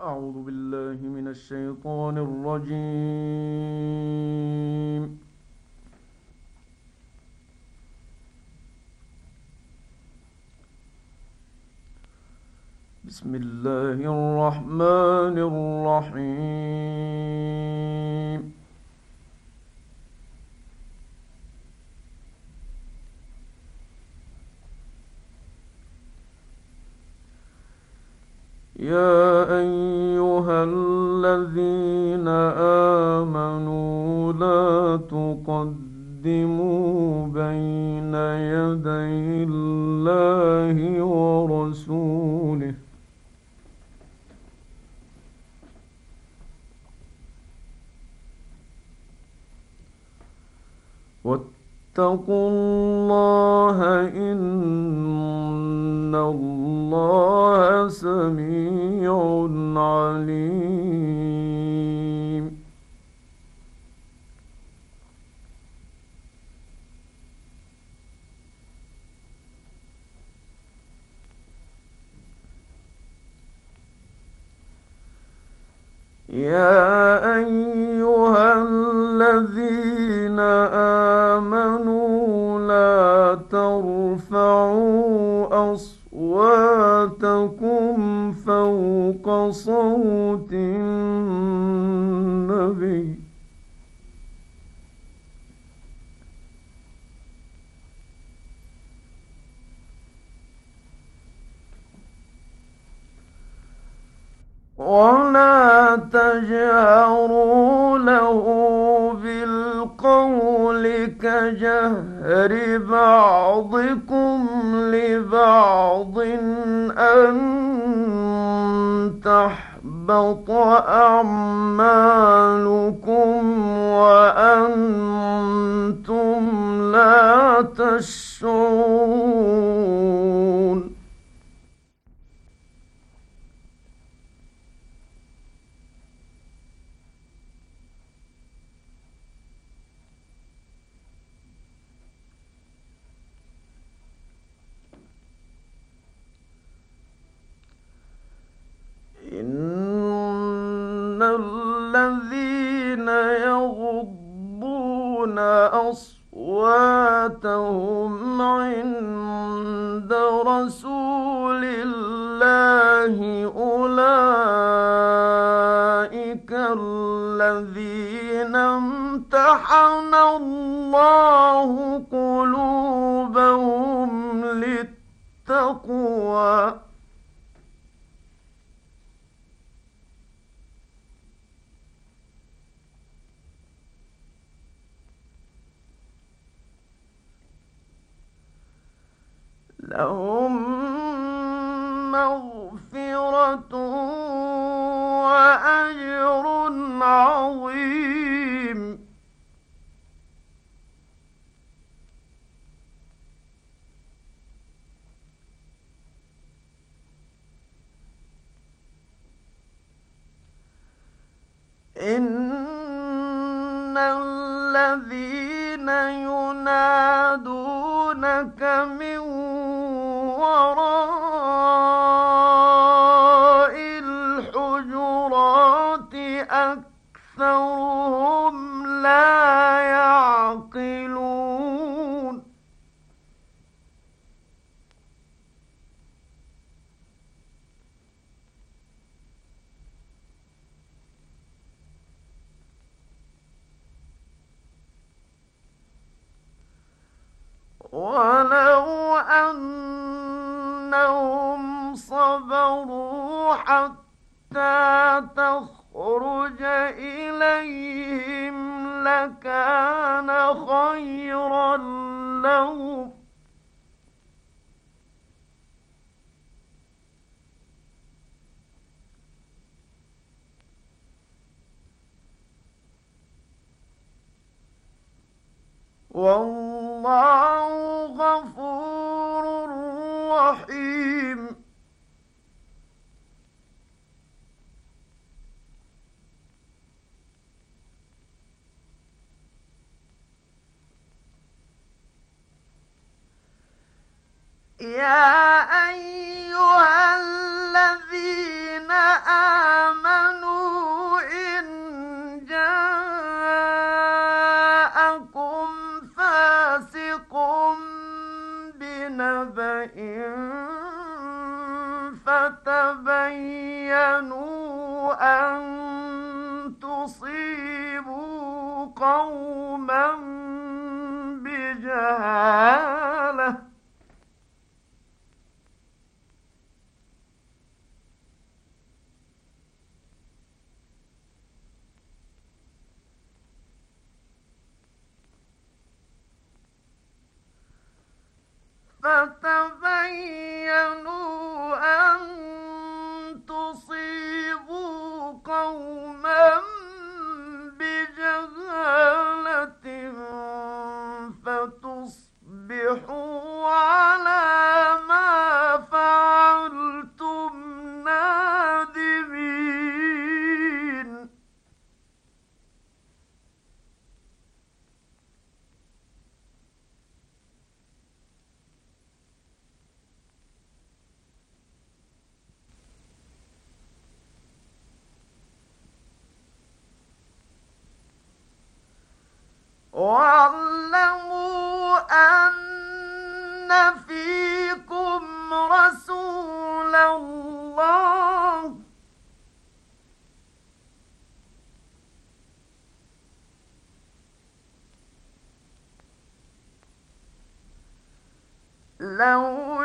أعوذ بالله من الشيطان الرجيم. بسم الله الرحمن الرحيم. يا أيها الذين آمنوا لا تقدموا بين يدي الله ورسوله واتقوا الله إن الله سميع عليم يا أيها الذين آمنوا لا ترفعوا أصواتكم فوق صوت ولا تجهروا له بالقول كجهر بعضكم لبعض أن تحبط أعمالكم وأنتم لا تشعرون أولئك الذين امتحن الله قلوبهم للتقوى. لهم مغفرة أكثرهم لا يعقلون. ولو أنهم صبروا حتى تخرج إليهم لكان خيرا لهم. والله غفور رحيم. يا أيها الذين آمنوا إن جاءكم فاسق بنبأ فتبينوا أن تصيبوا قوما بجهالة. لو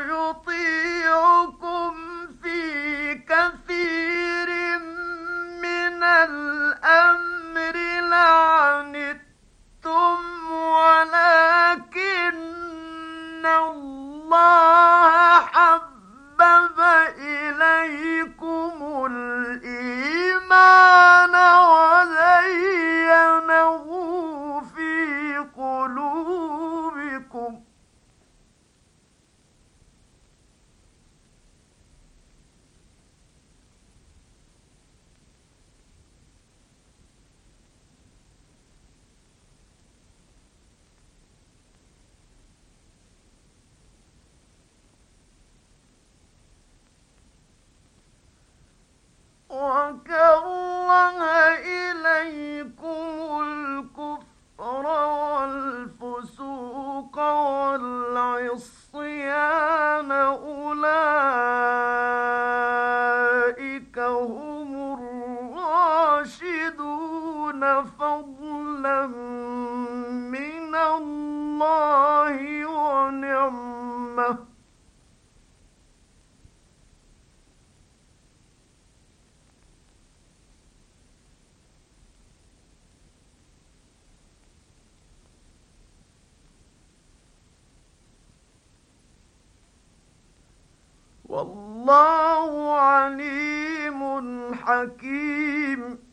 والله عليم حكيم.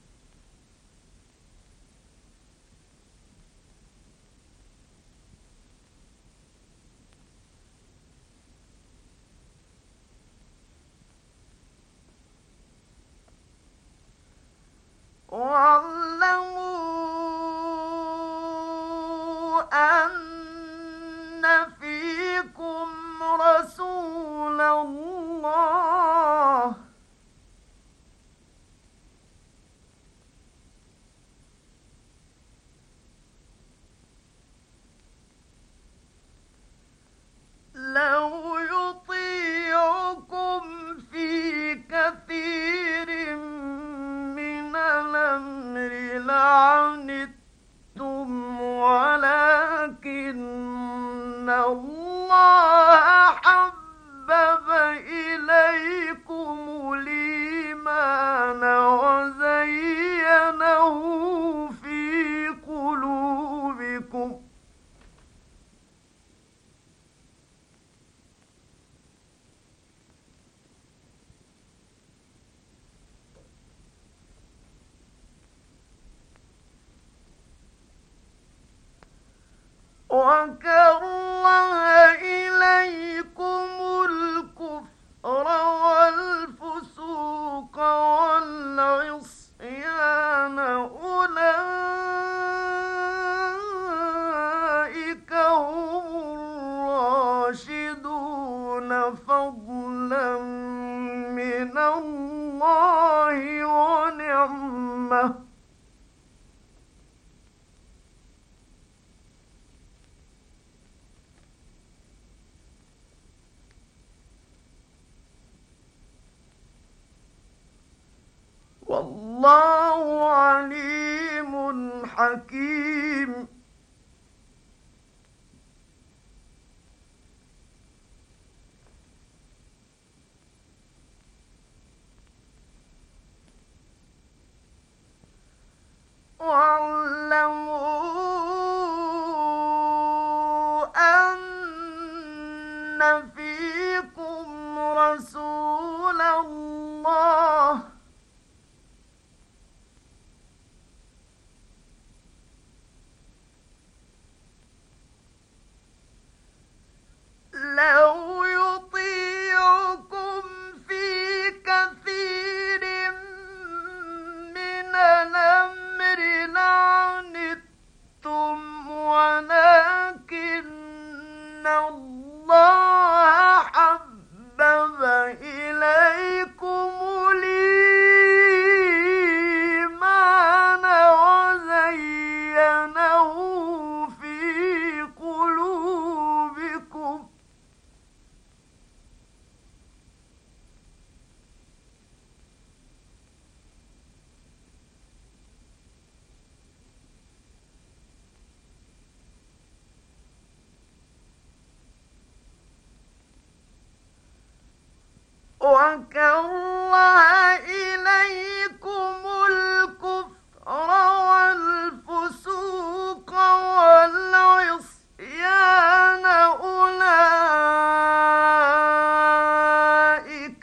والله حكيم Oh. وكره إليكم الكفر والفسوق والعصيان. أولئك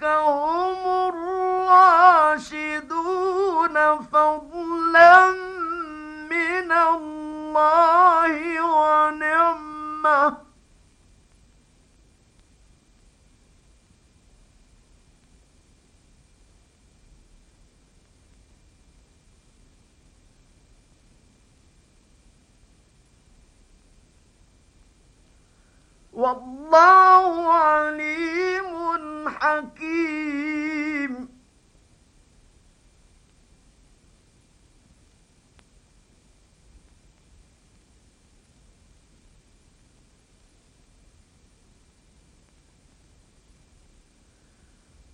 هم الراشدون. فضلا من الله ونعمة. والله عليم حكيم.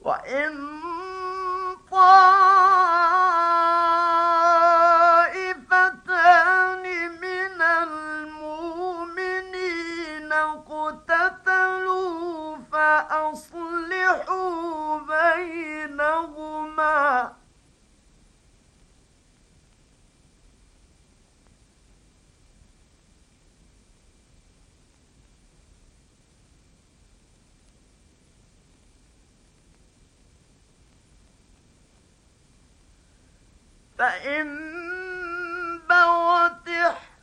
وإن طال فإن بغت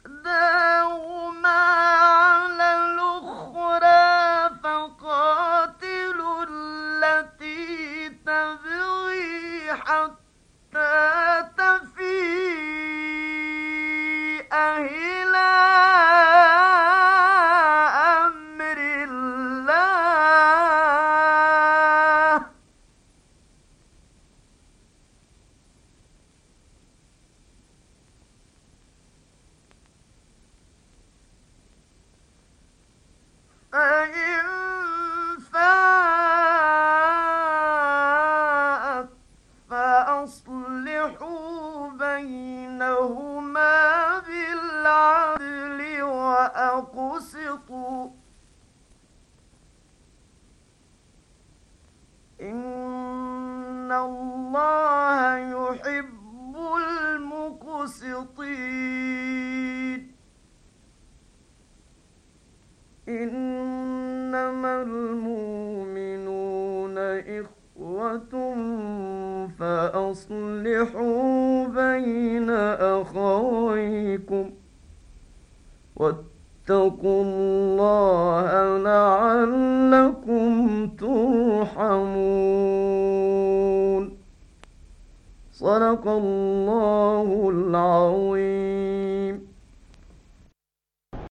إحداهما على الأخرى فقاتلوا التي تبغي حتى المؤمنون إخوة فأصلحوا بين أخويكم واتقوا الله لعلكم ترحمون. صدق الله العظيم.